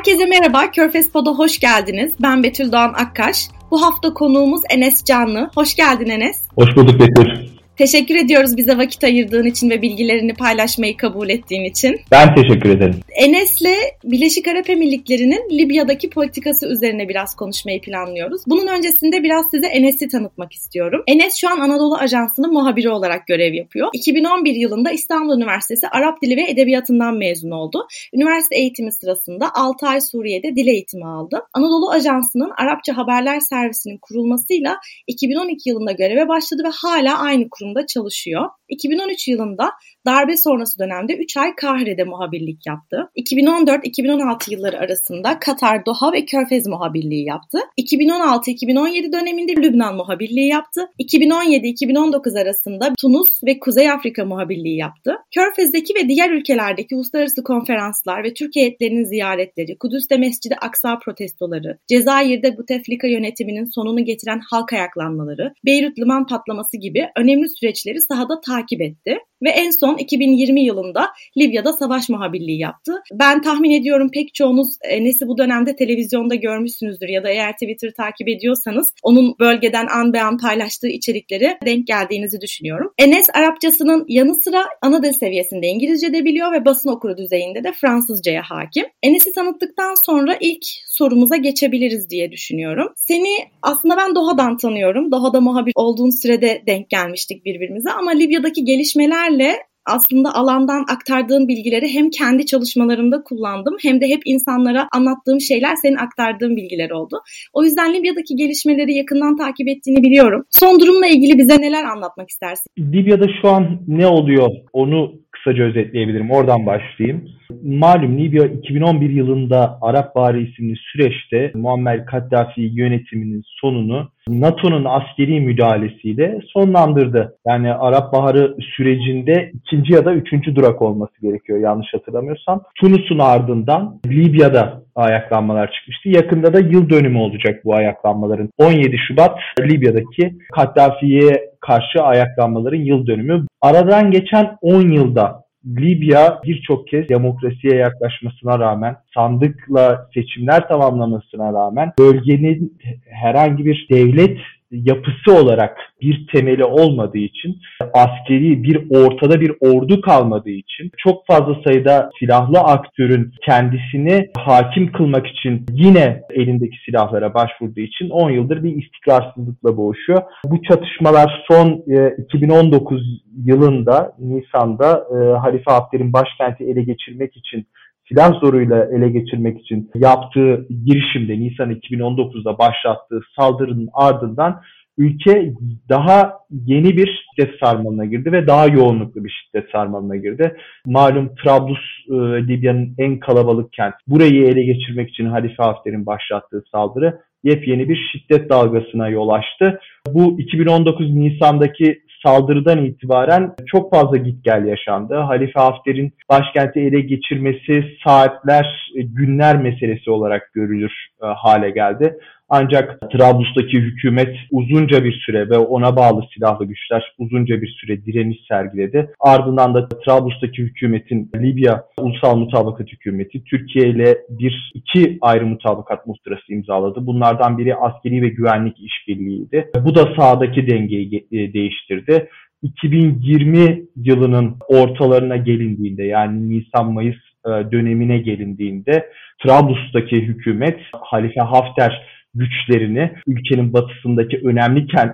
Herkese merhaba, Körfez Pod'a hoş geldiniz. Ben Betül Doğan Akkaş. Bu hafta konuğumuz Enes Canlı. Hoş geldin Enes. Hoş bulduk Betül. Teşekkür ediyoruz bize vakit ayırdığın için ve bilgilerini paylaşmayı kabul ettiğin için. Ben teşekkür ederim. Enes'le Birleşik Arap Emirlikleri'nin Libya'daki politikası üzerine biraz konuşmayı planlıyoruz. Bunun öncesinde biraz size Enes'i tanıtmak istiyorum. Enes şu an Anadolu Ajansı'nın muhabiri olarak görev yapıyor. 2011 yılında İstanbul Üniversitesi Arap Dili ve Edebiyatından mezun oldu. Üniversite eğitimi sırasında 6 ay Suriye'de dil eğitimi aldı. Anadolu Ajansı'nın Arapça haberler servisinin kurulmasıyla 2012 yılında göreve başladı ve hala aynı kurum kurumda çalışıyor. 2013 yılında darbe sonrası dönemde 3 ay Kahire'de muhabirlik yaptı. 2014-2016 yılları arasında Katar, Doha ve Körfez muhabirliği yaptı. 2016-2017 döneminde Lübnan muhabirliği yaptı. 2017-2019 arasında Tunus ve Kuzey Afrika muhabirliği yaptı. Körfez'deki ve diğer ülkelerdeki uluslararası konferanslar ve Türkiye heyetlerinin ziyaretleri, Kudüs'te Mescid-i Aksa protestoları, Cezayir'de Buteflika yönetiminin sonunu getiren halk ayaklanmaları, Beyrut liman patlaması gibi önemli süreçleri sahada takip etti ve en son 2020 yılında Libya'da savaş muhabirliği yaptı. Ben tahmin ediyorum pek çoğunuz Enes'i bu dönemde televizyonda görmüşsünüzdür ya da eğer Twitter takip ediyorsanız onun bölgeden an be an paylaştığı içerikleri denk geldiğinizi düşünüyorum. Enes Arapçasının yanı sıra ana dil seviyesinde İngilizce de biliyor ve basın okuru düzeyinde de Fransızcaya hakim. Enes'i tanıttıktan sonra ilk sorumuza geçebiliriz diye düşünüyorum. Seni aslında ben Doha'dan tanıyorum. Doha'da muhabir olduğun sürede denk gelmiştik birbirimize ama Libya'daki gelişmelerle aslında alandan aktardığın bilgileri hem kendi çalışmalarımda kullandım hem de hep insanlara anlattığım şeyler senin aktardığın bilgiler oldu. O yüzden Libya'daki gelişmeleri yakından takip ettiğini biliyorum. Son durumla ilgili bize neler anlatmak istersin? Libya'da şu an ne oluyor onu kısaca özetleyebilirim. Oradan başlayayım. Malum Libya 2011 yılında Arap Baharı isimli süreçte Muammer Kaddafi yönetiminin sonunu NATO'nun askeri müdahalesiyle sonlandırdı. Yani Arap Baharı sürecinde ikinci ya da üçüncü durak olması gerekiyor yanlış hatırlamıyorsam. Tunus'un ardından Libya'da ayaklanmalar çıkmıştı. Yakında da yıl dönümü olacak bu ayaklanmaların. 17 Şubat Libya'daki Kaddafi'ye karşı ayaklanmaların yıl dönümü. Aradan geçen 10 yılda Libya birçok kez demokrasiye yaklaşmasına rağmen, sandıkla seçimler tamamlamasına rağmen bölgenin herhangi bir devlet yapısı olarak bir temeli olmadığı için, askeri bir ortada bir ordu kalmadığı için, çok fazla sayıda silahlı aktörün kendisini hakim kılmak için yine elindeki silahlara başvurduğu için 10 yıldır bir istikrarsızlıkla boğuşuyor. Bu çatışmalar son 2019 e, yılında Nisan'da e, Halife Hafter'in başkenti ele geçirmek için silah zoruyla ele geçirmek için yaptığı girişimde Nisan 2019'da başlattığı saldırının ardından ülke daha yeni bir şiddet sarmalına girdi ve daha yoğunluklu bir şiddet sarmalına girdi. Malum Trablus e, Libya'nın en kalabalık kent. Burayı ele geçirmek için Halife Hafter'in başlattığı saldırı yepyeni bir şiddet dalgasına yol açtı. Bu 2019 Nisan'daki saldırıdan itibaren çok fazla git gel yaşandı. Halife Hafter'in başkenti ele geçirmesi saatler, günler meselesi olarak görülür e, hale geldi. Ancak Trablus'taki hükümet uzunca bir süre ve ona bağlı silahlı güçler uzunca bir süre direniş sergiledi. Ardından da Trablus'taki hükümetin Libya Ulusal Mutabakat Hükümeti Türkiye ile bir iki ayrı mutabakat muhtırası imzaladı. Bunlardan biri askeri ve güvenlik işbirliğiydi. Bu da sahadaki dengeyi e, değiştirdi. 2020 yılının ortalarına gelindiğinde yani Nisan-Mayıs e, dönemine gelindiğinde Trablus'taki hükümet Halife Hafter güçlerini ülkenin batısındaki önemli kent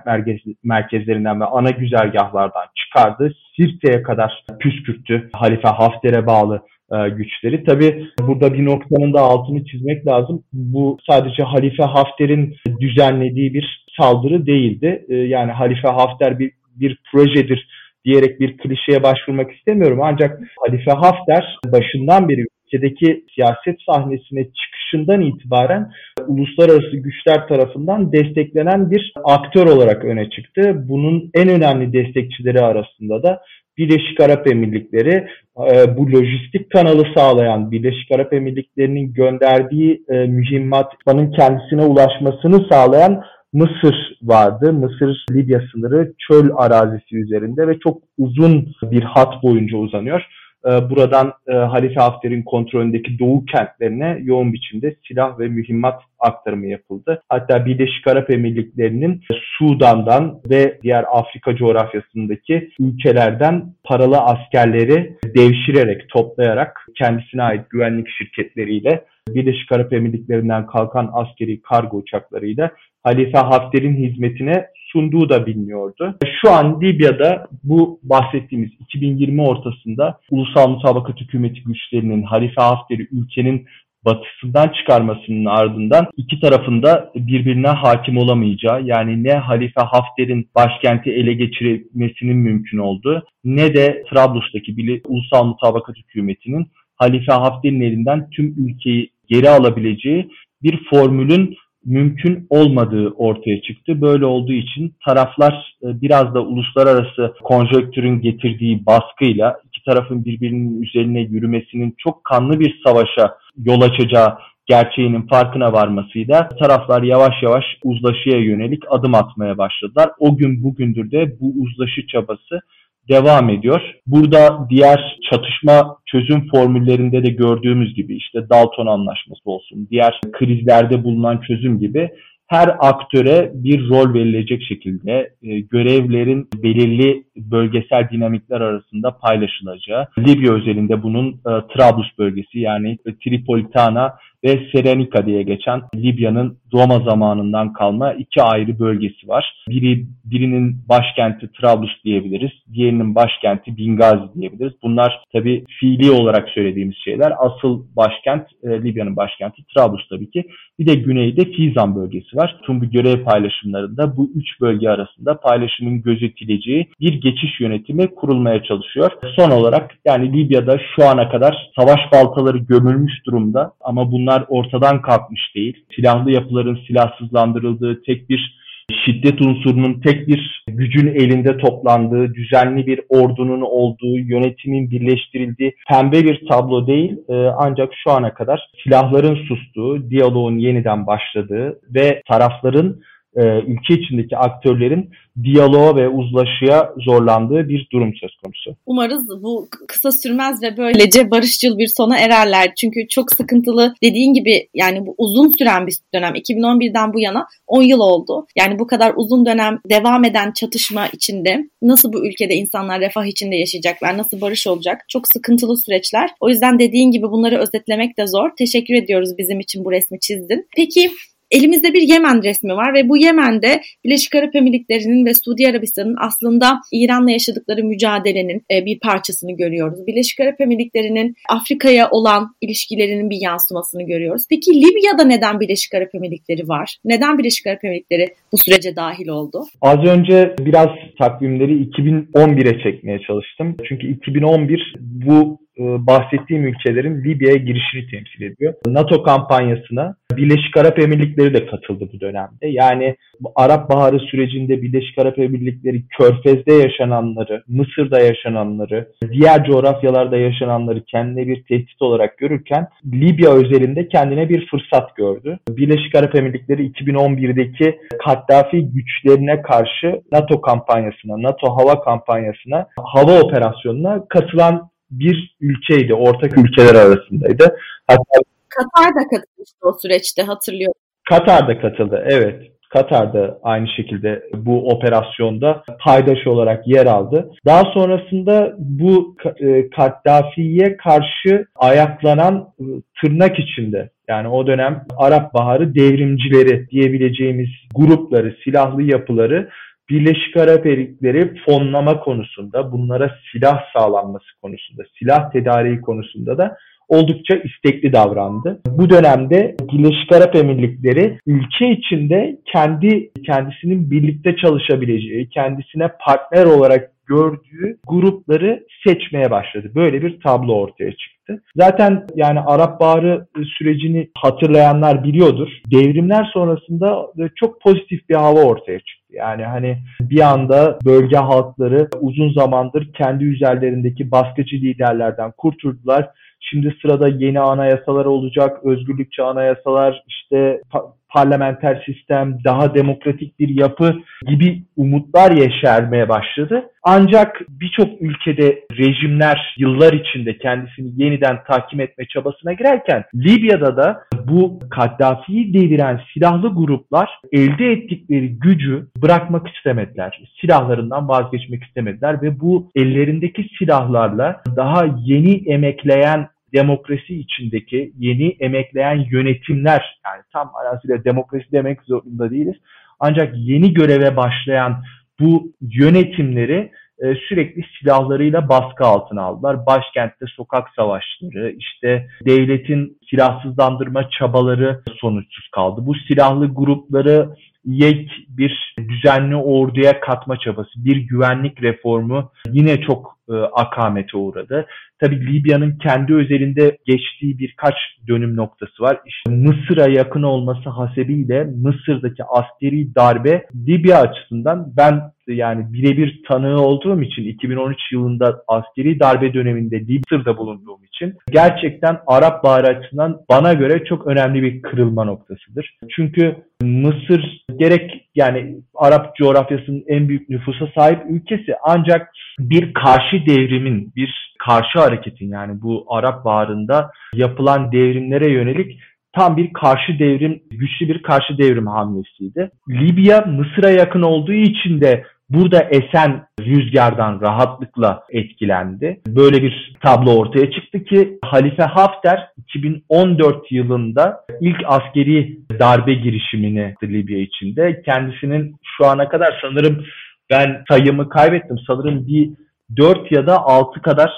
merkezlerinden ve ana güzergahlardan çıkardı. Sirte'ye kadar püskürttü Halife Hafter'e bağlı e, güçleri. Tabi burada bir noktanın da altını çizmek lazım. Bu sadece Halife Hafter'in düzenlediği bir saldırı değildi. E, yani Halife Hafter bir, bir projedir diyerek bir klişeye başvurmak istemiyorum. Ancak Halife Hafter başından beri ülkedeki siyaset sahnesine çıkışından itibaren uluslararası güçler tarafından desteklenen bir aktör olarak öne çıktı. Bunun en önemli destekçileri arasında da Birleşik Arap Emirlikleri e, bu lojistik kanalı sağlayan Birleşik Arap Emirlikleri'nin gönderdiği e, mühimmatın kendisine ulaşmasını sağlayan Mısır vardı. Mısır Libya sınırı çöl arazisi üzerinde ve çok uzun bir hat boyunca uzanıyor. E, buradan e, Halife Hafter'in kontrolündeki doğu kentlerine yoğun biçimde silah ve mühimmat aktarımı yapıldı. Hatta Birleşik Arap Emirlikleri'nin Sudan'dan ve diğer Afrika coğrafyasındaki ülkelerden paralı askerleri devşirerek, toplayarak kendisine ait güvenlik şirketleriyle Birleşik Arap Emirlikleri'nden kalkan askeri kargo uçaklarıyla Halife Hafter'in hizmetine sunduğu da bilmiyordu. Şu an Libya'da bu bahsettiğimiz 2020 ortasında Ulusal Mutabakat Hükümeti güçlerinin Halife Hafter'i ülkenin batısından çıkarmasının ardından iki tarafında birbirine hakim olamayacağı yani ne Halife Hafter'in başkenti ele geçirmesinin mümkün olduğu ne de Trablus'taki Ulusal Mutabakat Hükümeti'nin Halife Hafter'in elinden tüm ülkeyi geri alabileceği bir formülün mümkün olmadığı ortaya çıktı. Böyle olduğu için taraflar e, biraz da uluslararası konjonktürün getirdiği baskıyla iki tarafın birbirinin üzerine yürümesinin çok kanlı bir savaşa yol açacağı gerçeğinin farkına varmasıyla taraflar yavaş yavaş uzlaşıya yönelik adım atmaya başladılar. O gün bugündür de bu uzlaşı çabası devam ediyor. Burada diğer çatışma çözüm formüllerinde de gördüğümüz gibi işte Dalton Anlaşması olsun, diğer krizlerde bulunan çözüm gibi her aktöre bir rol verilecek şekilde e, görevlerin belirli bölgesel dinamikler arasında paylaşılacağı. Libya özelinde bunun e, Trablus bölgesi yani Tripolitana ve Serenika diye geçen Libya'nın Roma zamanından kalma iki ayrı bölgesi var. Biri birinin başkenti Trablus diyebiliriz, diğerinin başkenti Bingazi diyebiliriz. Bunlar tabi fiili olarak söylediğimiz şeyler. Asıl başkent e, Libya'nın başkenti Trablus tabii ki. Bir de güneyde Fizan bölgesi var. Tüm bu görev paylaşımlarında bu üç bölge arasında paylaşımın gözetileceği bir geçiş yönetimi kurulmaya çalışıyor. Son olarak yani Libya'da şu ana kadar savaş baltaları gömülmüş durumda ama bunlar ortadan kalkmış değil. Silahlı yapıların silahsızlandırıldığı tek bir şiddet unsurunun tek bir gücün elinde toplandığı, düzenli bir ordunun olduğu, yönetimin birleştirildiği pembe bir tablo değil. Ee, ancak şu ana kadar silahların sustuğu, diyaloğun yeniden başladığı ve tarafların e, ülke içindeki aktörlerin diyaloğa ve uzlaşıya zorlandığı bir durum söz konusu. Umarız bu kısa sürmez ve böylece barışçıl bir sona ererler. Çünkü çok sıkıntılı dediğin gibi yani bu uzun süren bir dönem. 2011'den bu yana 10 yıl oldu. Yani bu kadar uzun dönem devam eden çatışma içinde nasıl bu ülkede insanlar refah içinde yaşayacaklar, nasıl barış olacak? Çok sıkıntılı süreçler. O yüzden dediğin gibi bunları özetlemek de zor. Teşekkür ediyoruz bizim için bu resmi çizdin. Peki Elimizde bir Yemen resmi var ve bu Yemen'de Birleşik Arap Emirlikleri'nin ve Suudi Arabistan'ın aslında İran'la yaşadıkları mücadelenin e, bir parçasını görüyoruz. Birleşik Arap Emirlikleri'nin Afrika'ya olan ilişkilerinin bir yansımasını görüyoruz. Peki Libya'da neden Birleşik Arap Emirlikleri var? Neden Birleşik Arap Emirlikleri bu sürece dahil oldu? Az önce biraz takvimleri 2011'e çekmeye çalıştım. Çünkü 2011 bu bahsettiğim ülkelerin Libya'ya girişini temsil ediyor. NATO kampanyasına Birleşik Arap Emirlikleri de katıldı bu dönemde. Yani Arap Baharı sürecinde Birleşik Arap Emirlikleri Körfez'de yaşananları, Mısır'da yaşananları, diğer coğrafyalarda yaşananları kendine bir tehdit olarak görürken Libya özelinde kendine bir fırsat gördü. Birleşik Arap Emirlikleri 2011'deki Kaddafi güçlerine karşı NATO kampanyasına, NATO hava kampanyasına, hava operasyonuna katılan bir ülkeydi. Ortak ülkeler arasındaydı. Hatta Katar da katılmıştı o süreçte hatırlıyorum. Katar da katıldı evet. Katar da aynı şekilde bu operasyonda paydaş olarak yer aldı. Daha sonrasında bu e, Kaddafi'ye karşı ayaklanan e, tırnak içinde yani o dönem Arap Baharı devrimcileri diyebileceğimiz grupları, silahlı yapıları Birleşik Arap Emirlikleri fonlama konusunda, bunlara silah sağlanması konusunda, silah tedariği konusunda da oldukça istekli davrandı. Bu dönemde Birleşik Arap Emirlikleri ülke içinde kendi kendisinin birlikte çalışabileceği, kendisine partner olarak gördüğü grupları seçmeye başladı. Böyle bir tablo ortaya çıktı. Zaten yani Arap Baharı sürecini hatırlayanlar biliyordur. Devrimler sonrasında çok pozitif bir hava ortaya çıktı. Yani hani bir anda bölge halkları uzun zamandır kendi üzerlerindeki baskıcı liderlerden kurtuldular. Şimdi sırada yeni anayasalar olacak, özgürlükçü anayasalar, işte parlamenter sistem, daha demokratik bir yapı gibi umutlar yeşermeye başladı. Ancak birçok ülkede rejimler yıllar içinde kendisini yeniden tahkim etme çabasına girerken Libya'da da bu Kaddafi'yi deviren silahlı gruplar elde ettikleri gücü bırakmak istemediler. Silahlarından vazgeçmek istemediler ve bu ellerindeki silahlarla daha yeni emekleyen demokrasi içindeki yeni emekleyen yönetimler yani tam arasıyla demokrasi demek zorunda değiliz. Ancak yeni göreve başlayan bu yönetimleri e, sürekli silahlarıyla baskı altına aldılar. Başkentte sokak savaşları, işte devletin silahsızlandırma çabaları sonuçsuz kaldı. Bu silahlı grupları yek bir düzenli orduya katma çabası, bir güvenlik reformu yine çok e, akamete uğradı. Tabii Libya'nın kendi özelinde geçtiği birkaç dönüm noktası var. İşte Mısır'a yakın olması hasebiyle Mısır'daki askeri darbe Libya açısından ben yani birebir tanığı olduğum için 2013 yılında askeri darbe döneminde Libya'da bulunduğum için gerçekten Arap Baharı açısından bana göre çok önemli bir kırılma noktasıdır. Çünkü Mısır gerek yani Arap coğrafyasının en büyük nüfusa sahip ülkesi ancak bir karşı devrimin, bir karşı hareketin yani bu Arap Baharı'nda yapılan devrimlere yönelik tam bir karşı devrim, güçlü bir karşı devrim hamlesiydi. Libya Mısır'a yakın olduğu için de burada esen rüzgardan rahatlıkla etkilendi. Böyle bir tablo ortaya çıktı ki Halife Hafter 2014 yılında ilk askeri darbe girişimini Libya içinde kendisinin şu ana kadar sanırım ben sayımı kaybettim. Sanırım bir 4 ya da 6 kadar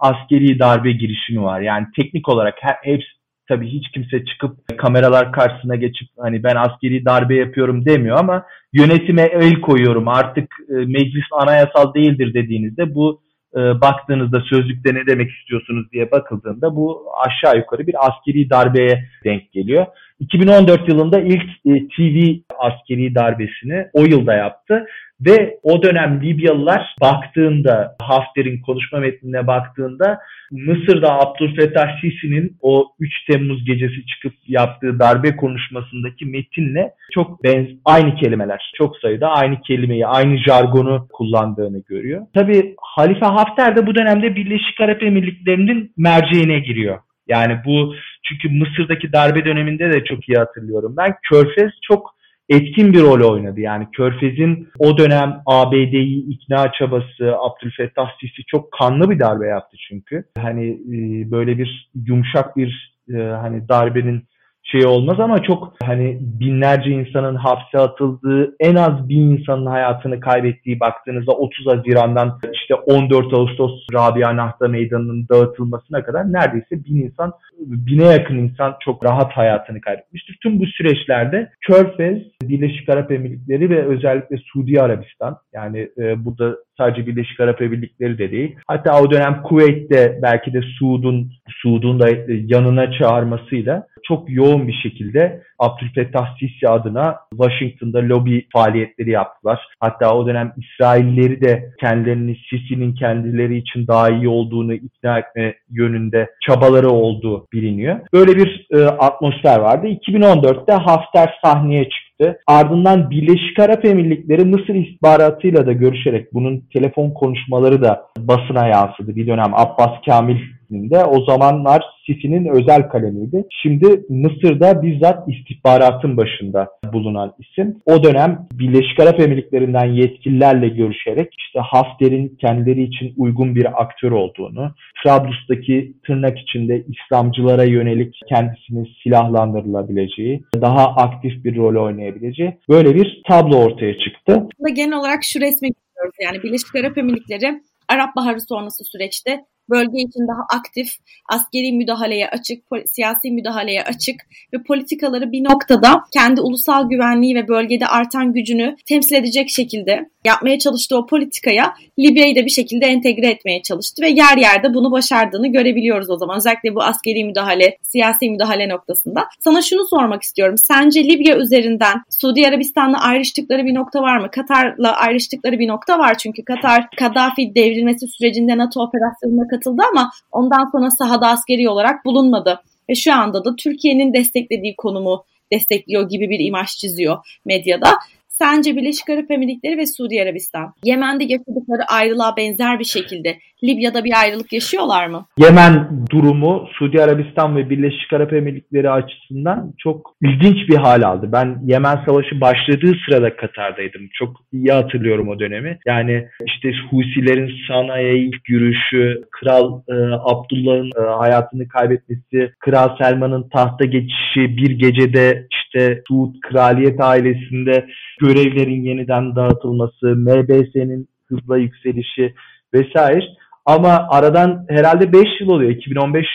askeri darbe girişimi var. Yani teknik olarak hepsi tabii hiç kimse çıkıp kameralar karşısına geçip hani ben askeri darbe yapıyorum demiyor ama yönetime el koyuyorum artık e, meclis anayasal değildir dediğinizde bu e, baktığınızda sözlükte ne demek istiyorsunuz diye bakıldığında bu aşağı yukarı bir askeri darbeye denk geliyor. 2014 yılında ilk e, TV askeri darbesini o yılda yaptı. Ve o dönem Libyalılar baktığında Hafter'in konuşma metnine baktığında Mısır'da Abdülfettah Sisi'nin o 3 Temmuz gecesi çıkıp yaptığı darbe konuşmasındaki metinle çok benz aynı kelimeler, çok sayıda aynı kelimeyi, aynı jargonu kullandığını görüyor. Tabii Halife Hafter de bu dönemde Birleşik Arap Emirlikleri'nin merceğine giriyor. Yani bu çünkü Mısır'daki darbe döneminde de çok iyi hatırlıyorum ben. Körfez çok etkin bir rol oynadı. Yani Körfez'in o dönem ABD'yi ikna çabası, Abdülfettah Sisi çok kanlı bir darbe yaptı çünkü. Hani e, böyle bir yumuşak bir e, hani darbenin şey olmaz ama çok hani binlerce insanın hapse atıldığı, en az bin insanın hayatını kaybettiği baktığınızda 30 Haziran'dan işte 14 Ağustos Rabia Nahta Meydanı'nın dağıtılmasına kadar neredeyse bin insan, bine yakın insan çok rahat hayatını kaybetmiştir. Tüm bu süreçlerde Körfez, Birleşik Arap Emirlikleri ve özellikle Suudi Arabistan yani e, burada sadece Birleşik Arap Emirlikleri de değil. Hatta o dönem Kuveyt'te belki de Suud'un Suud'un da yanına çağırmasıyla çok yoğun bir şekilde Abdülfettah Sisi adına Washington'da lobi faaliyetleri yaptılar. Hatta o dönem İsrailleri de kendilerini Sisi'nin kendileri için daha iyi olduğunu ikna etme yönünde çabaları olduğu biliniyor. Böyle bir e, atmosfer vardı. 2014'te Hafter sahneye çıktı. Ardından Birleşik Arap Emirlikleri Mısır istihbaratıyla da görüşerek bunun telefon konuşmaları da basına yansıdı. Bir dönem Abbas Kamil isminde. O zamanlar Sisi'nin özel kalemiydi. Şimdi Mısır'da bizzat istihbaratın başında bulunan isim. O dönem Birleşik Arap Emirlikleri'nden yetkililerle görüşerek işte Hafter'in kendileri için uygun bir aktör olduğunu, Trablus'taki tırnak içinde İslamcılara yönelik kendisini silahlandırılabileceği, daha aktif bir rol oynayabileceği böyle bir tablo ortaya çıktı. Genel olarak şu resmi görüyoruz yani Birleşik Arap Emirlikleri Arap Baharı sonrası süreçte bölge için daha aktif, askeri müdahaleye açık, siyasi müdahaleye açık ve politikaları bir noktada kendi ulusal güvenliği ve bölgede artan gücünü temsil edecek şekilde yapmaya çalıştığı o politikaya Libya'yı da bir şekilde entegre etmeye çalıştı ve yer yerde bunu başardığını görebiliyoruz o zaman. Özellikle bu askeri müdahale, siyasi müdahale noktasında. Sana şunu sormak istiyorum. Sence Libya üzerinden Suudi Arabistan'la ayrıştıkları bir nokta var mı? Katar'la ayrıştıkları bir nokta var çünkü Katar Kaddafi devrilmesi sürecinde NATO operasyonuna katıldı ama ondan sonra sahada askeri olarak bulunmadı. Ve şu anda da Türkiye'nin desteklediği konumu destekliyor gibi bir imaj çiziyor medyada. Sence Birleşik Arap Emirlikleri ve Suudi Arabistan Yemen'de yaşadıkları ayrılığa benzer bir şekilde Libya'da bir ayrılık yaşıyorlar mı? Yemen durumu Suudi Arabistan ve Birleşik Arap Emirlikleri açısından çok ilginç bir hal aldı. Ben Yemen Savaşı başladığı sırada Katar'daydım. Çok iyi hatırlıyorum o dönemi. Yani işte Husilerin Sana'ya ilk yürüyüşü, Kral e, Abdullah'ın e, hayatını kaybetmesi, Kral Selman'ın tahta geçişi, bir gecede işte Suud kraliyet ailesinde görevlerin yeniden dağıtılması, MBS'nin hızla yükselişi vesaire. Ama aradan herhalde 5 yıl oluyor. 2015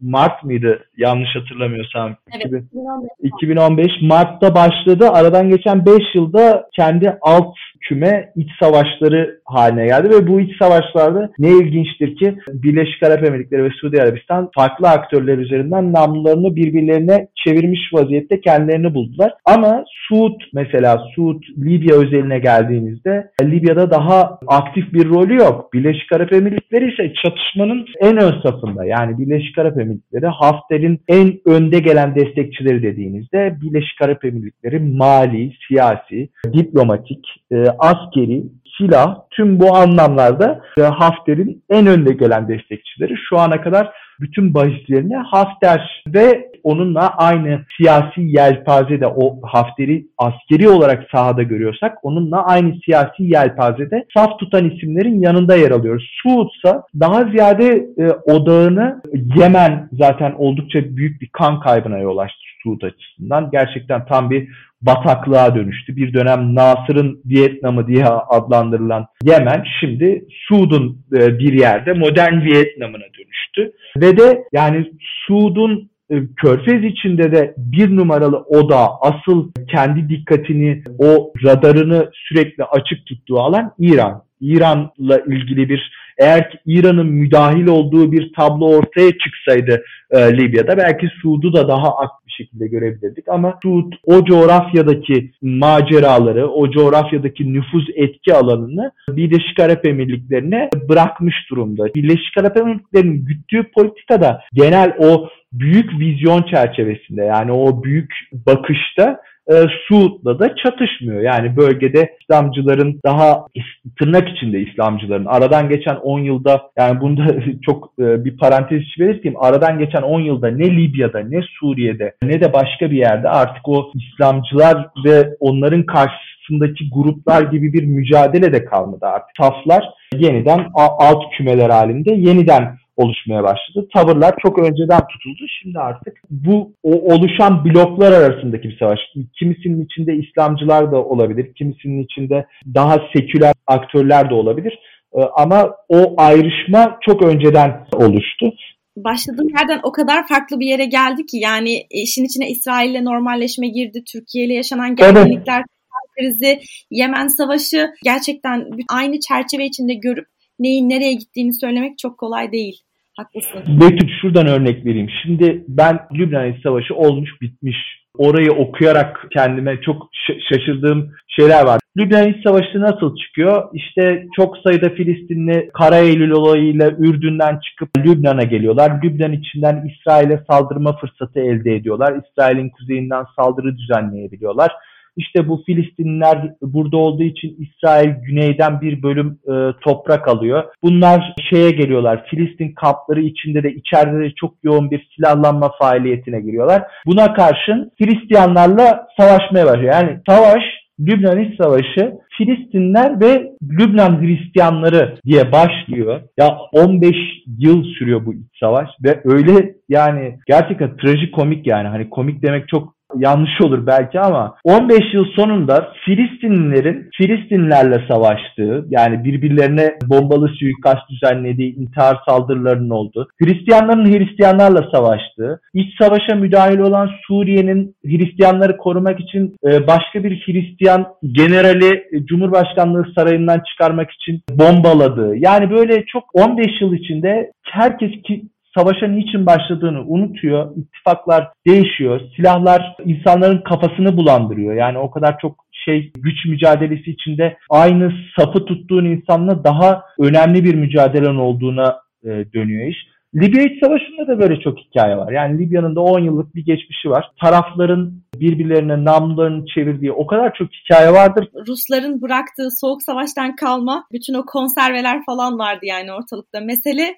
Mart mıydı yanlış hatırlamıyorsam? Evet, 2015. 2015 Mart'ta başladı. Aradan geçen 5 yılda kendi alt küme iç savaşları haline geldi ve bu iç savaşlarda ne ilginçtir ki Birleşik Arap Emirlikleri ve Suudi Arabistan farklı aktörler üzerinden namlularını birbirlerine çevirmiş vaziyette kendilerini buldular. Ama Suud mesela Suud Libya özeline geldiğinizde Libya'da daha aktif bir rolü yok. Birleşik Arap Emirlikleri ise çatışmanın en ön safında. Yani Birleşik Arap Emirlikleri Hafter'in en önde gelen destekçileri dediğinizde Birleşik Arap Emirlikleri mali, siyasi, diplomatik, e, askeri, silah tüm bu anlamlarda e, Hafter'in en önde gelen destekçileri. Şu ana kadar bütün bahislerini Hafter ve onunla aynı siyasi yelpazede o Hafter'i askeri olarak sahada görüyorsak onunla aynı siyasi yelpazede saf tutan isimlerin yanında yer alıyoruz. Suud ise daha ziyade e, odağını Yemen zaten oldukça büyük bir kan kaybına yol açtı Suud açısından. Gerçekten tam bir bataklığa dönüştü. Bir dönem Nasır'ın Vietnam'ı diye adlandırılan Yemen şimdi Suud'un e, bir yerde modern Vietnam'ına dönüştü. Ve de yani Suud'un e, Körfez içinde de bir numaralı oda asıl kendi dikkatini o radarını sürekli açık tuttuğu alan İran. İran'la ilgili bir eğer ki İran'ın müdahil olduğu bir tablo ortaya çıksaydı e, Libya'da belki Suud'u da daha aktif bir şekilde görebilirdik ama Suud o coğrafyadaki maceraları, o coğrafyadaki nüfuz etki alanını Birleşik Arap Emirlikleri'ne bırakmış durumda. Birleşik Arap Emirlikleri'nin güttüğü politikada genel o büyük vizyon çerçevesinde yani o büyük bakışta e, Suud'la da çatışmıyor. Yani bölgede İslamcıların daha tırnak içinde İslamcıların aradan geçen 10 yılda yani bunda çok e, bir parantez içi belirteyim. Aradan geçen 10 yılda ne Libya'da ne Suriye'de ne de başka bir yerde artık o İslamcılar ve onların karşısındaki gruplar gibi bir mücadele de kalmadı artık. Saflar yeniden alt kümeler halinde yeniden oluşmaya başladı. Tavırlar çok önceden tutuldu. Şimdi artık bu o oluşan bloklar arasındaki bir savaş. Kimisinin içinde İslamcılar da olabilir, kimisinin içinde daha seküler aktörler de olabilir. Ee, ama o ayrışma çok önceden oluştu başladığım yerden o kadar farklı bir yere geldi ki yani işin içine İsrail'le normalleşme girdi, Türkiye ile yaşanan gerginlikler, evet. krizi, Yemen savaşı gerçekten aynı çerçeve içinde görüp neyin nereye gittiğini söylemek çok kolay değil. Haklısın. Betül şuradan örnek vereyim. Şimdi ben Lübnan Savaşı olmuş bitmiş. Orayı okuyarak kendime çok şaşırdığım şeyler var. Lübnan Savaşı nasıl çıkıyor? İşte çok sayıda Filistinli Kara Eylül olayıyla Ürdün'den çıkıp Lübnan'a geliyorlar. Lübnan içinden İsrail'e saldırma fırsatı elde ediyorlar. İsrail'in kuzeyinden saldırı düzenleyebiliyorlar. İşte bu Filistinliler burada olduğu için İsrail güneyden bir bölüm e, toprak alıyor. Bunlar şeye geliyorlar. Filistin kampları içinde de içeride de çok yoğun bir silahlanma faaliyetine giriyorlar. Buna karşın Hristiyanlarla savaşmaya başlıyor. Yani savaş Lübnan İç Savaşı Filistinler ve Lübnan Hristiyanları diye başlıyor. Ya 15 yıl sürüyor bu iç savaş ve öyle yani gerçekten trajikomik yani hani komik demek çok yanlış olur belki ama 15 yıl sonunda Filistinlilerin Filistinlerle savaştığı yani birbirlerine bombalı suikast düzenlediği intihar saldırılarının olduğu, Hristiyanların Hristiyanlarla savaştığı, iç savaşa müdahil olan Suriye'nin Hristiyanları korumak için e, başka bir Hristiyan generali Cumhurbaşkanlığı sarayından çıkarmak için bombaladığı. Yani böyle çok 15 yıl içinde herkes ki savaşa niçin başladığını unutuyor. İttifaklar değişiyor. Silahlar insanların kafasını bulandırıyor. Yani o kadar çok şey güç mücadelesi içinde aynı safı tuttuğun insanla daha önemli bir mücadelen olduğuna e, dönüyor iş. Libya İç Savaşı'nda da böyle çok hikaye var. Yani Libya'nın da 10 yıllık bir geçmişi var. Tarafların birbirlerine namlarını çevirdiği o kadar çok hikaye vardır. Rusların bıraktığı soğuk savaştan kalma bütün o konserveler falan vardı yani ortalıkta. Mesele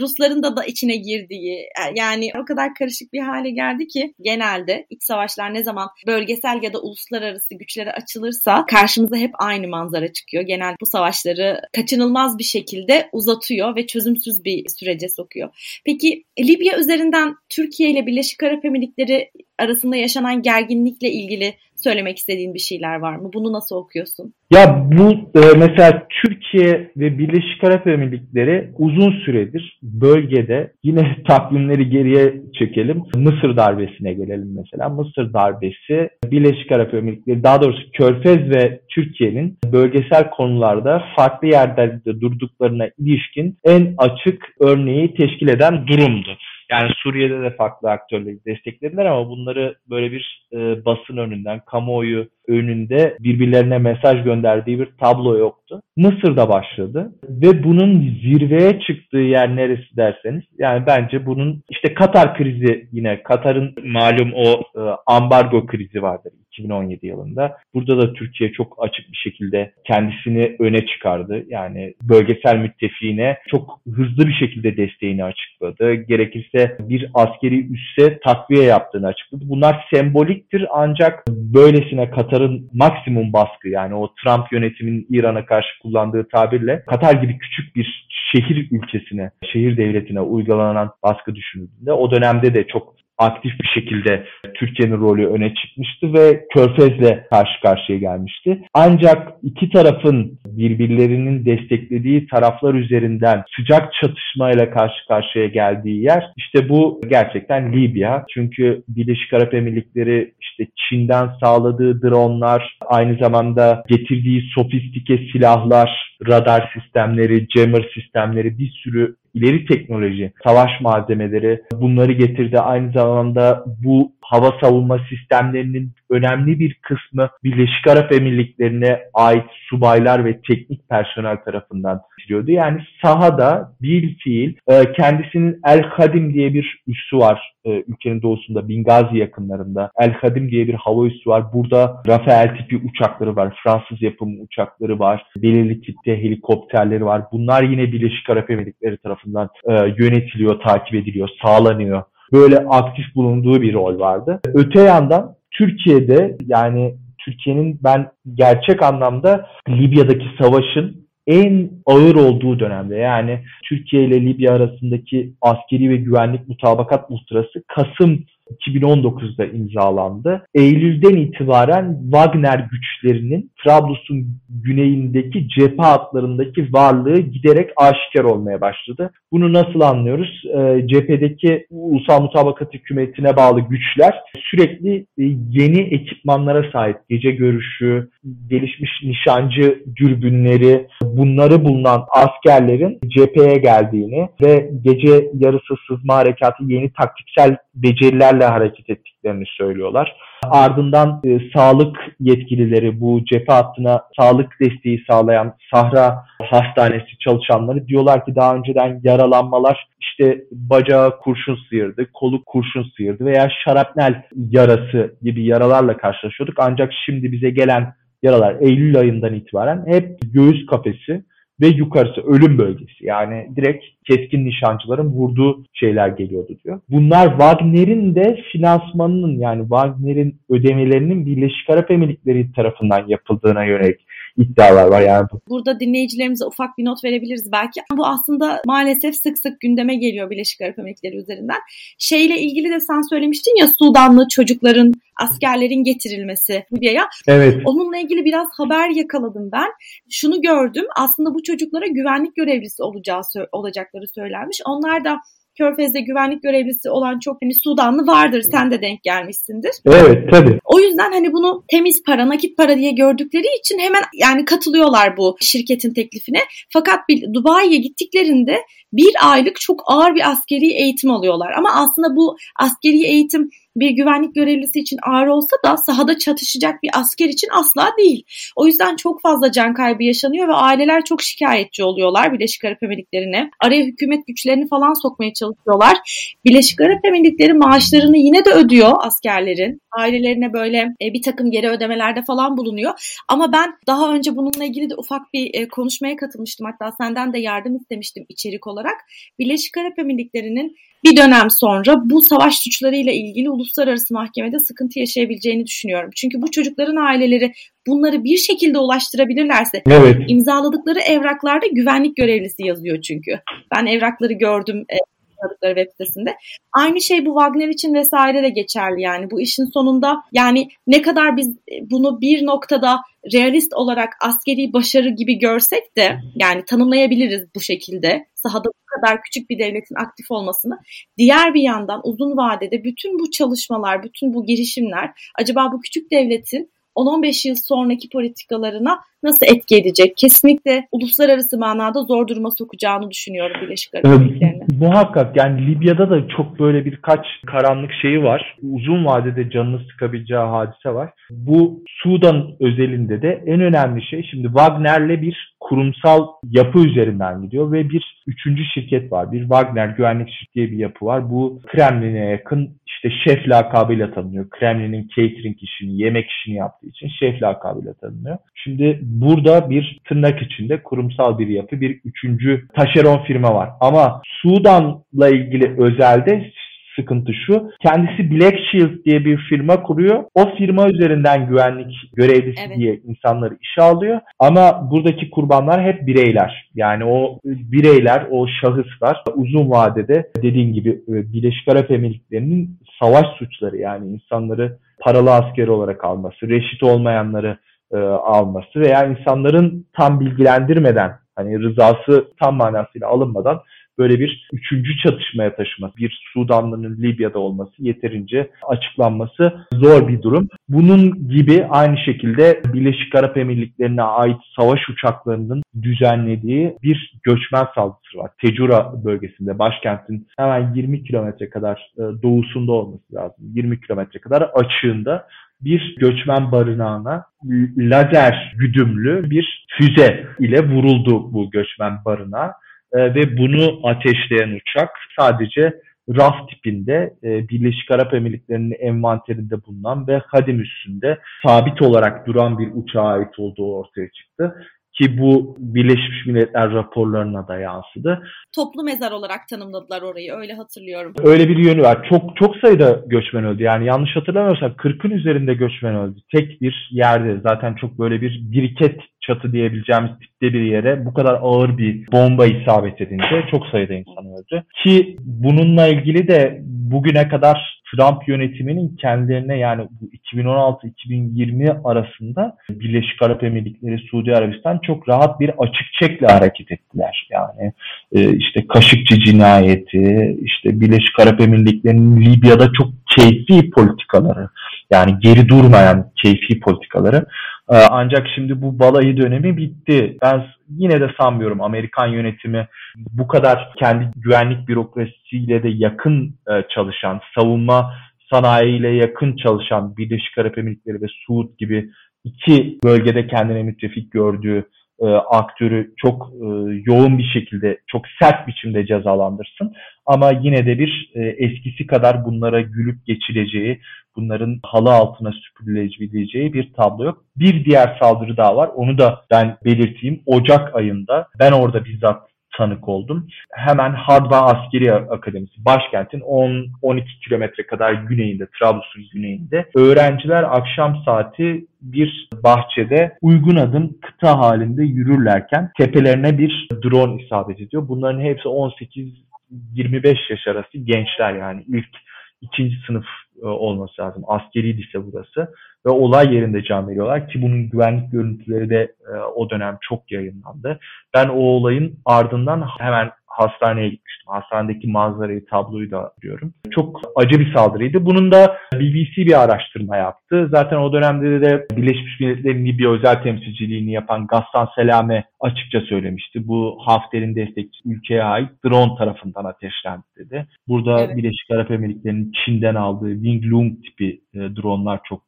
Rusların da da içine girdiği e, yani o kadar karışık bir hale geldi ki genelde iç savaşlar ne zaman bölgesel ya da uluslararası güçlere açılırsa karşımıza hep aynı manzara çıkıyor. Genel bu savaşları kaçınılmaz bir şekilde uzatıyor ve çözümsüz bir sürece sokuyor. Peki Libya üzerinden Türkiye ile Birleşik Arap Emirlikleri arasında yaşanan gerginlikle ilgili söylemek istediğin bir şeyler var mı? Bunu nasıl okuyorsun? Ya bu e, mesela Türkiye ve Birleşik Arap Emirlikleri uzun süredir bölgede yine takvimleri geriye çekelim. Mısır darbesine gelelim mesela. Mısır darbesi Birleşik Arap Emirlikleri daha doğrusu Körfez ve Türkiye'nin bölgesel konularda farklı yerlerde durduklarına ilişkin en açık örneği teşkil eden durumdu. Yani Suriye'de de farklı aktörleri desteklediler ama bunları böyle bir e, basın önünden, kamuoyu önünde birbirlerine mesaj gönderdiği bir tablo yoktu. Mısır'da başladı ve bunun zirveye çıktığı yer neresi derseniz yani bence bunun işte Katar krizi yine Katar'ın malum o e, ambargo krizi vardır 2017 yılında. Burada da Türkiye çok açık bir şekilde kendisini öne çıkardı. Yani bölgesel müttefiğine çok hızlı bir şekilde desteğini açıkladı. Gerekirse bir askeri üsse takviye yaptığını açıkladı. Bunlar semboliktir ancak böylesine Katar'ın maksimum baskı yani o Trump yönetiminin İran'a karşı kullandığı tabirle Katar gibi küçük bir şehir ülkesine, şehir devletine uygulanan baskı düşünüldüğünde o dönemde de çok aktif bir şekilde Türkiye'nin rolü öne çıkmıştı ve Körfez'le karşı karşıya gelmişti. Ancak iki tarafın birbirlerinin desteklediği taraflar üzerinden sıcak çatışmayla karşı karşıya geldiği yer işte bu gerçekten Libya. Çünkü Birleşik Arap Emirlikleri işte Çin'den sağladığı dronlar, aynı zamanda getirdiği sofistike silahlar, radar sistemleri, jammer sistemleri bir sürü ileri teknoloji, savaş malzemeleri bunları getirdi. Aynı zamanda bu hava savunma sistemlerinin önemli bir kısmı Birleşik Arap Emirlikleri'ne ait subaylar ve teknik personel tarafından yürütülüyordu. Yani sahada bir fiil e, kendisinin El Hadim diye bir üssü var e, ülkenin doğusunda Bingazi yakınlarında. El Hadim diye bir hava üssü var. Burada Rafael tipi uçakları var. Fransız yapımı uçakları var. Belirli tipte helikopterleri var. Bunlar yine Birleşik Arap Emirlikleri tarafından e, yönetiliyor, takip ediliyor, sağlanıyor böyle aktif bulunduğu bir rol vardı. Öte yandan Türkiye'de yani Türkiye'nin ben gerçek anlamda Libya'daki savaşın en ağır olduğu dönemde yani Türkiye ile Libya arasındaki askeri ve güvenlik mutabakat muhtırası Kasım 2019'da imzalandı. Eylül'den itibaren Wagner güçlerinin Trablus'un güneyindeki cephe hatlarındaki varlığı giderek aşikar olmaya başladı. Bunu nasıl anlıyoruz? E, cephedeki Ulusal Mutabakat Hükümeti'ne bağlı güçler sürekli e, yeni ekipmanlara sahip. Gece görüşü, gelişmiş nişancı dürbünleri, bunları bulunan askerlerin cepheye geldiğini ve gece yarısı sızma harekatı yeni taktiksel becerilerle hareket ettiklerini söylüyorlar. Ardından e, sağlık yetkilileri bu cephe hattına sağlık desteği sağlayan Sahra Hastanesi çalışanları diyorlar ki daha önceden yaralanmalar işte bacağı kurşun sıyırdı, kolu kurşun sıyırdı veya şarapnel yarası gibi yaralarla karşılaşıyorduk. Ancak şimdi bize gelen yaralar Eylül ayından itibaren hep göğüs kafesi ve yukarısı ölüm bölgesi. Yani direkt keskin nişancıların vurduğu şeyler geliyordu diyor. Bunlar Wagner'in de finansmanının yani Wagner'in ödemelerinin Birleşik Arap Emirlikleri tarafından yapıldığına yönelik iddialar var yani. Burada dinleyicilerimize ufak bir not verebiliriz belki. Bu aslında maalesef sık sık gündeme geliyor Birleşik Arap Emirlikleri üzerinden. Şeyle ilgili de sen söylemiştin ya Sudanlı çocukların askerlerin getirilmesi Libya'ya. Evet. Onunla ilgili biraz haber yakaladım ben. Şunu gördüm. Aslında bu çocuklara güvenlik görevlisi olacağı olacakları söylenmiş. Onlar da Körfez'de güvenlik görevlisi olan çok hani Sudanlı vardır. Sen de denk gelmişsindir. Evet tabii. O yüzden hani bunu temiz para, nakit para diye gördükleri için hemen yani katılıyorlar bu şirketin teklifine. Fakat Dubai'ye gittiklerinde bir aylık çok ağır bir askeri eğitim alıyorlar. Ama aslında bu askeri eğitim bir güvenlik görevlisi için ağır olsa da sahada çatışacak bir asker için asla değil. O yüzden çok fazla can kaybı yaşanıyor ve aileler çok şikayetçi oluyorlar Birleşik Arap Emirlikleri'ne. Araya hükümet güçlerini falan sokmaya çalışıyorlar. Birleşik Arap Emirlikleri maaşlarını yine de ödüyor askerlerin. Ailelerine böyle e, bir takım geri ödemelerde falan bulunuyor. Ama ben daha önce bununla ilgili de ufak bir e, konuşmaya katılmıştım. Hatta senden de yardım istemiştim içerik olarak. Birleşik Arap Emirlikleri'nin bir dönem sonra bu savaş suçlarıyla ilgili uluslararası mahkemede sıkıntı yaşayabileceğini düşünüyorum. Çünkü bu çocukların aileleri bunları bir şekilde ulaştırabilirlerse evet. imzaladıkları evraklarda güvenlik görevlisi yazıyor çünkü. Ben evrakları gördüm e, yazdıkları web sitesinde. Aynı şey bu Wagner için vesaire de geçerli yani. Bu işin sonunda yani ne kadar biz bunu bir noktada realist olarak askeri başarı gibi görsek de yani tanımlayabiliriz bu şekilde. Sahada bu kadar küçük bir devletin aktif olmasını. Diğer bir yandan uzun vadede bütün bu çalışmalar, bütün bu girişimler acaba bu küçük devletin 10-15 yıl sonraki politikalarına nasıl etki edecek? Kesinlikle uluslararası manada zor duruma sokacağını düşünüyorum Birleşik Arap Emirlikleri'ne. Ee, muhakkak yani Libya'da da çok böyle birkaç karanlık şeyi var. Uzun vadede canını sıkabileceği hadise var. Bu Sudan özelinde de en önemli şey şimdi Wagner'le bir kurumsal yapı üzerinden gidiyor ve bir üçüncü şirket var. Bir Wagner güvenlik şirketi bir yapı var. Bu Kremlin'e yakın işte şef lakabıyla tanınıyor. Kremlin'in catering işini, yemek işini yaptığı için şef lakabıyla tanınıyor. Şimdi burada bir tırnak içinde kurumsal bir yapı, bir üçüncü taşeron firma var. Ama Sudan'la ilgili özelde sıkıntı şu. Kendisi Black Shield diye bir firma kuruyor. O firma üzerinden güvenlik görevlisi evet. diye insanları işe alıyor. Ama buradaki kurbanlar hep bireyler. Yani o bireyler, o şahıslar uzun vadede dediğim gibi e, Birleşik Arap Emirlikleri'nin savaş suçları yani insanları paralı asker olarak alması, reşit olmayanları e, alması veya insanların tam bilgilendirmeden hani rızası tam manasıyla alınmadan böyle bir üçüncü çatışmaya taşıması, bir Sudanlı'nın Libya'da olması yeterince açıklanması zor bir durum. Bunun gibi aynı şekilde Birleşik Arap Emirlikleri'ne ait savaş uçaklarının düzenlediği bir göçmen saldırısı var. Tecura bölgesinde, başkentin hemen 20 kilometre kadar e, doğusunda olması lazım. 20 kilometre kadar açığında bir göçmen barınağına lazer güdümlü bir füze ile vuruldu bu göçmen barınağı e, ve bunu ateşleyen uçak sadece RAF tipinde e, Birleşik Arap Emirlikleri'nin envanterinde bulunan ve Hadim üstünde sabit olarak duran bir uçağa ait olduğu ortaya çıktı ki bu Birleşmiş Milletler raporlarına da yansıdı. Toplu mezar olarak tanımladılar orayı öyle hatırlıyorum. Öyle bir yönü var. Çok çok sayıda göçmen öldü. Yani yanlış hatırlamıyorsam 40'ın üzerinde göçmen öldü. Tek bir yerde zaten çok böyle bir biriket çatı diyebileceğimiz tipte bir yere bu kadar ağır bir bomba isabet edince çok sayıda insan öldü. Ki bununla ilgili de bugüne kadar Trump yönetiminin kendilerine yani bu 2016-2020 arasında Birleşik Arap Emirlikleri, Suudi Arabistan çok rahat bir açık çekle hareket ettiler. Yani e, işte Kaşıkçı cinayeti, işte Birleşik Arap Emirlikleri'nin Libya'da çok keyfi politikaları yani geri durmayan keyfi politikaları. E, ancak şimdi bu balayı dönemi bitti. Ben yine de sanmıyorum Amerikan yönetimi bu kadar kendi güvenlik bürokrasisiyle de yakın e, çalışan, savunma sanayiyle yakın çalışan Birleşik Arap Emirlikleri ve Suud gibi iki bölgede kendine müttefik gördüğü e, aktörü çok e, yoğun bir şekilde, çok sert biçimde cezalandırsın. Ama yine de bir eskisi kadar bunlara gülüp geçileceği, bunların halı altına süpürülebileceği bir tablo yok. Bir diğer saldırı daha var. Onu da ben belirteyim. Ocak ayında ben orada bizzat tanık oldum. Hemen Hadva Askeri Akademisi, başkentin 10-12 kilometre kadar güneyinde, Trablus'un güneyinde. Öğrenciler akşam saati bir bahçede uygun adım kıta halinde yürürlerken tepelerine bir drone isabet ediyor. Bunların hepsi 18-25 yaş arası gençler yani ilk ikinci sınıf olması lazım. Askeri lise burası. Ve olay yerinde can veriyorlar ki bunun güvenlik görüntüleri de e, o dönem çok yayınlandı. Ben o olayın ardından hemen hastaneye gitmiştim. Hastanedeki manzarayı, tabloyu da biliyorum. Çok acı bir saldırıydı. Bunun da BBC bir araştırma yaptı. Zaten o dönemde de Birleşmiş Milletler'in Libya özel temsilciliğini yapan Gassan Selame açıkça söylemişti. Bu Hafter'in destekçisi ülkeye ait drone tarafından ateşlendi dedi. Burada evet. Birleşik Arap Emirlikleri'nin Çin'den aldığı Wing Lung tipi e, dronlar çok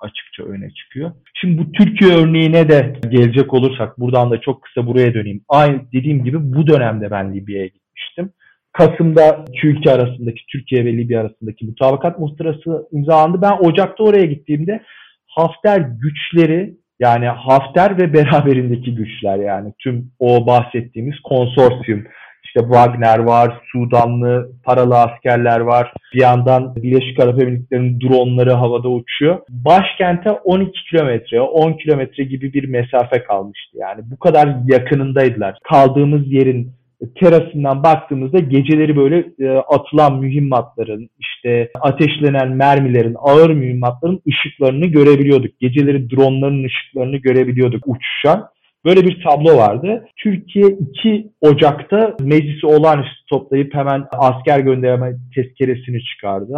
açıkça öne çıkıyor. Şimdi bu Türkiye örneğine de gelecek olursak buradan da çok kısa buraya döneyim. Aynı dediğim gibi bu dönemde ben Libya'ya gitmiştim. Kasım'da iki ülke arasındaki Türkiye ve Libya arasındaki mutabakat muhtırası imzalandı. Ben Ocak'ta oraya gittiğimde Hafter güçleri yani Hafter ve beraberindeki güçler yani tüm o bahsettiğimiz konsorsiyum işte Wagner var, Sudanlı paralı askerler var. Bir yandan Birleşik Arap Emirlikleri'nin dronları havada uçuyor. Başkente 12 kilometre, 10 kilometre gibi bir mesafe kalmıştı. Yani bu kadar yakınındaydılar. Kaldığımız yerin terasından baktığımızda geceleri böyle e, atılan mühimmatların, işte ateşlenen mermilerin, ağır mühimmatların ışıklarını görebiliyorduk. Geceleri dronların ışıklarını görebiliyorduk uçuşan. Böyle bir tablo vardı. Türkiye 2 Ocak'ta meclisi olağanüstü toplayıp hemen asker gönderme tezkeresini çıkardı.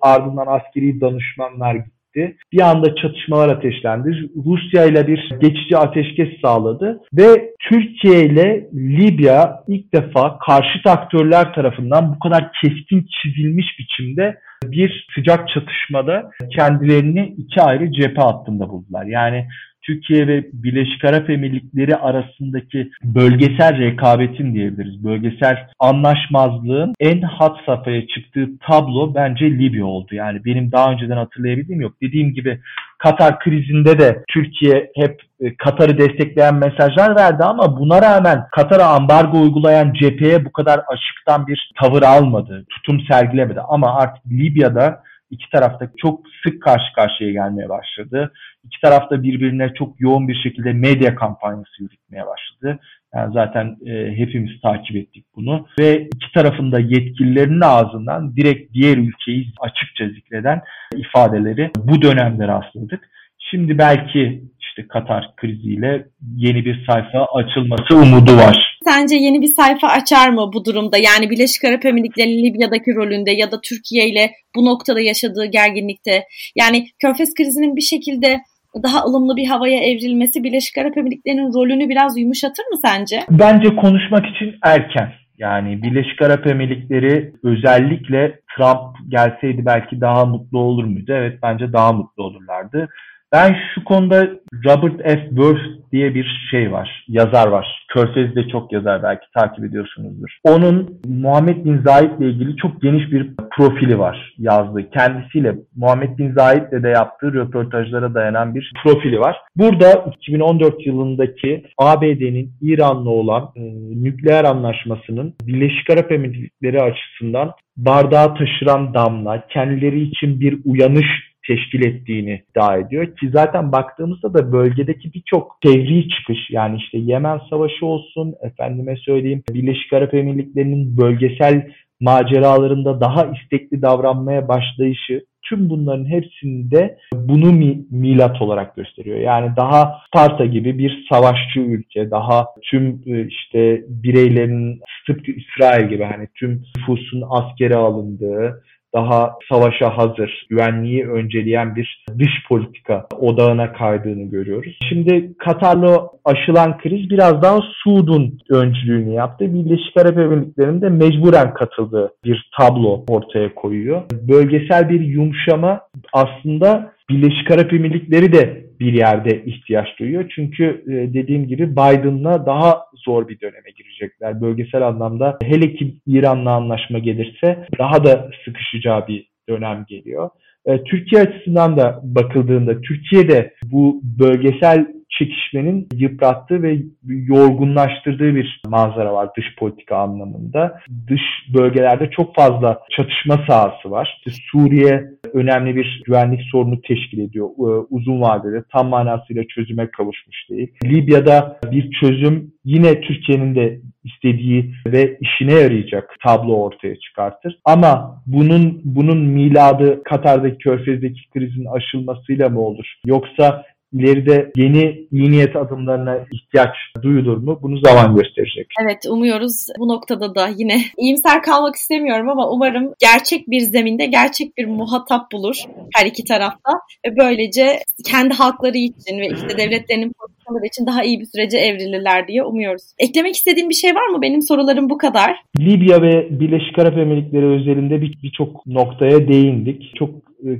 Ardından askeri danışmanlar gitti. Bir anda çatışmalar ateşlendi. Rusya ile bir geçici ateşkes sağladı ve Türkiye ile Libya ilk defa karşı aktörler tarafından bu kadar keskin çizilmiş biçimde bir sıcak çatışmada kendilerini iki ayrı cephe hattında buldular. Yani Türkiye ve Birleşik Arap Emirlikleri arasındaki bölgesel rekabetin diyebiliriz. Bölgesel anlaşmazlığın en hat safhaya çıktığı tablo bence Libya oldu. Yani benim daha önceden hatırlayabildiğim yok. Dediğim gibi Katar krizinde de Türkiye hep e, Katar'ı destekleyen mesajlar verdi ama buna rağmen Katar'a ambargo uygulayan cepheye bu kadar açıktan bir tavır almadı, tutum sergilemedi. Ama artık Libya'da iki tarafta çok sık karşı karşıya gelmeye başladı. İki tarafta birbirine çok yoğun bir şekilde medya kampanyası yürütmeye başladı. Yani zaten e, hepimiz takip ettik bunu. Ve iki tarafında yetkililerinin ağzından direkt diğer ülkeyi açıkça zikreden ifadeleri bu dönemde rastladık. Şimdi belki işte Katar kriziyle yeni bir sayfa açılması umudu var. Sence yeni bir sayfa açar mı bu durumda? Yani Birleşik Arap Emirlikleri'nin Libya'daki rolünde ya da Türkiye ile bu noktada yaşadığı gerginlikte. Yani Körfez krizinin bir şekilde daha ılımlı bir havaya evrilmesi Birleşik Arap Emirlikleri'nin rolünü biraz yumuşatır mı sence? Bence konuşmak için erken. Yani Birleşik Arap Emirlikleri özellikle Trump gelseydi belki daha mutlu olur muydu? Evet bence daha mutlu olurlardı. Ben şu konuda Robert F. Worth diye bir şey var, yazar var. Körfez'de çok yazar belki takip ediyorsunuzdur. Onun Muhammed Bin Zayed ile ilgili çok geniş bir profili var yazdığı. Kendisiyle Muhammed Bin Zayed ile de yaptığı röportajlara dayanan bir profili var. Burada 2014 yılındaki ABD'nin İran'la olan e, nükleer anlaşmasının Birleşik Arap Emirlikleri açısından bardağı taşıran damla, kendileri için bir uyanış teşkil ettiğini iddia ediyor. Ki zaten baktığımızda da bölgedeki birçok fevri çıkış yani işte Yemen Savaşı olsun efendime söyleyeyim Birleşik Arap Emirlikleri'nin bölgesel maceralarında daha istekli davranmaya başlayışı tüm bunların hepsinde bunu mi, milat olarak gösteriyor. Yani daha Sparta gibi bir savaşçı ülke, daha tüm e, işte bireylerin tıpkı İsrail gibi hani tüm nüfusun askere alındığı, daha savaşa hazır, güvenliği önceleyen bir dış politika odağına kaydığını görüyoruz. Şimdi Katar'la aşılan kriz biraz daha Suud'un öncülüğünü yaptı. Birleşik Arap Emirlikleri'nin de mecburen katıldığı bir tablo ortaya koyuyor. Bölgesel bir yumuşama aslında Birleşik Arap Emirlikleri de bir yerde ihtiyaç duyuyor. Çünkü e, dediğim gibi Biden'la daha zor bir döneme girecekler. Bölgesel anlamda hele ki İran'la anlaşma gelirse daha da sıkışacağı bir dönem geliyor. E, Türkiye açısından da bakıldığında Türkiye de bu bölgesel çekişmenin yıprattığı ve yorgunlaştırdığı bir manzara var dış politika anlamında. Dış bölgelerde çok fazla çatışma sahası var. İşte Suriye önemli bir güvenlik sorunu teşkil ediyor e, uzun vadede. Tam manasıyla çözüme kavuşmuş değil. Libya'da bir çözüm yine Türkiye'nin de istediği ve işine yarayacak tablo ortaya çıkartır. Ama bunun bunun miladı Katar'daki Körfez'deki krizin aşılmasıyla mı olur? Yoksa ileride yeni iyi niyet adımlarına ihtiyaç duyulur mu? Bunu zaman gösterecek. Evet umuyoruz bu noktada da yine iyimser kalmak istemiyorum ama umarım gerçek bir zeminde gerçek bir muhatap bulur her iki tarafta ve böylece kendi halkları için ve işte devletlerinin politikaları için daha iyi bir sürece evrilirler diye umuyoruz. Eklemek istediğim bir şey var mı? Benim sorularım bu kadar. Libya ve Birleşik Arap Emirlikleri özelinde birçok bir noktaya değindik. Çok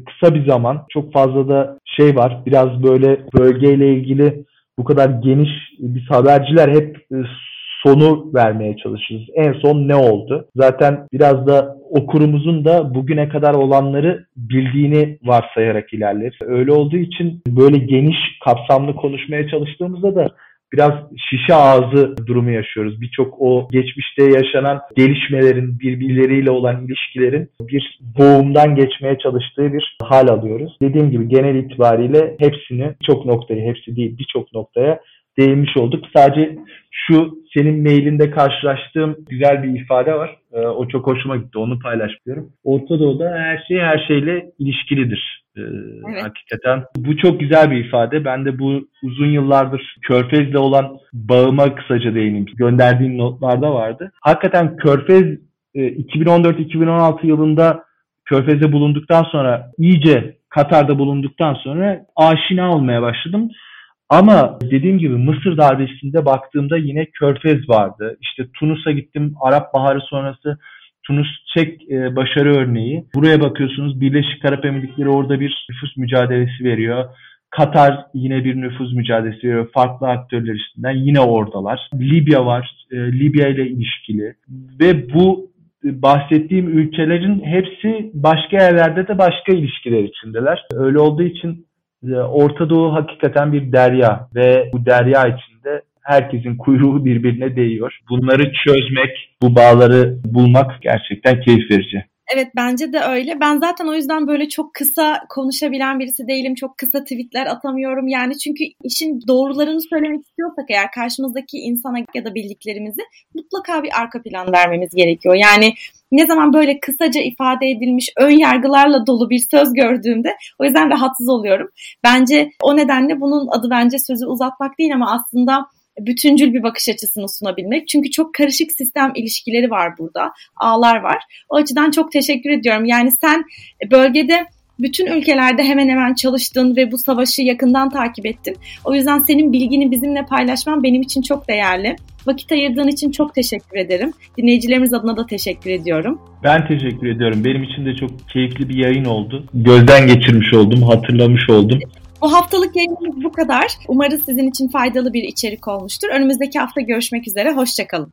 kısa bir zaman, çok fazla da şey var. Biraz böyle bölgeyle ilgili bu kadar geniş biz haberciler hep e, sonu vermeye çalışırız. En son ne oldu? Zaten biraz da okurumuzun da bugüne kadar olanları bildiğini varsayarak ilerler. Öyle olduğu için böyle geniş kapsamlı konuşmaya çalıştığımızda da biraz şişe ağzı durumu yaşıyoruz. Birçok o geçmişte yaşanan gelişmelerin, birbirleriyle olan ilişkilerin bir boğumdan geçmeye çalıştığı bir hal alıyoruz. Dediğim gibi genel itibariyle hepsini, çok noktayı, hepsi değil birçok noktaya değinmiş olduk. Sadece şu senin mailinde karşılaştığım güzel bir ifade var. Ee, o çok hoşuma gitti. Onu paylaşıyorum. Orta Doğu'da her şey her şeyle ilişkilidir. Ee, evet. Hakikaten bu çok güzel bir ifade. Ben de bu uzun yıllardır Körfez'le olan bağıma kısaca değineyim. Gönderdiğim notlarda vardı. Hakikaten Körfez 2014-2016 e, yılında Körfez'de bulunduktan sonra iyice Katar'da bulunduktan sonra aşina olmaya başladım. Ama dediğim gibi Mısır darbesinde baktığımda yine Körfez vardı. İşte Tunus'a gittim. Arap Baharı sonrası Tunus Çek e, başarı örneği. Buraya bakıyorsunuz Birleşik Arap Emirlikleri orada bir nüfus mücadelesi veriyor. Katar yine bir nüfus mücadelesi veriyor. Farklı aktörler üstünden yine oradalar. Libya var. E, Libya ile ilişkili. Ve bu bahsettiğim ülkelerin hepsi başka yerlerde de başka ilişkiler içindeler. Öyle olduğu için e, Orta Doğu hakikaten bir derya ve bu derya içinde herkesin kuyruğu birbirine değiyor. Bunları çözmek, bu bağları bulmak gerçekten keyif verici. Evet bence de öyle. Ben zaten o yüzden böyle çok kısa konuşabilen birisi değilim. Çok kısa tweetler atamıyorum. Yani çünkü işin doğrularını söylemek istiyorsak eğer karşımızdaki insana ya da bildiklerimizi mutlaka bir arka plan vermemiz gerekiyor. Yani ne zaman böyle kısaca ifade edilmiş ön yargılarla dolu bir söz gördüğümde o yüzden rahatsız oluyorum. Bence o nedenle bunun adı bence sözü uzatmak değil ama aslında bütüncül bir bakış açısını sunabilmek. Çünkü çok karışık sistem ilişkileri var burada. Ağlar var. O açıdan çok teşekkür ediyorum. Yani sen bölgede bütün ülkelerde hemen hemen çalıştın ve bu savaşı yakından takip ettin. O yüzden senin bilgini bizimle paylaşman benim için çok değerli. Vakit ayırdığın için çok teşekkür ederim. Dinleyicilerimiz adına da teşekkür ediyorum. Ben teşekkür ediyorum. Benim için de çok keyifli bir yayın oldu. Gözden geçirmiş oldum, hatırlamış oldum. Bu haftalık yayınımız bu kadar. Umarız sizin için faydalı bir içerik olmuştur. Önümüzdeki hafta görüşmek üzere. Hoşçakalın.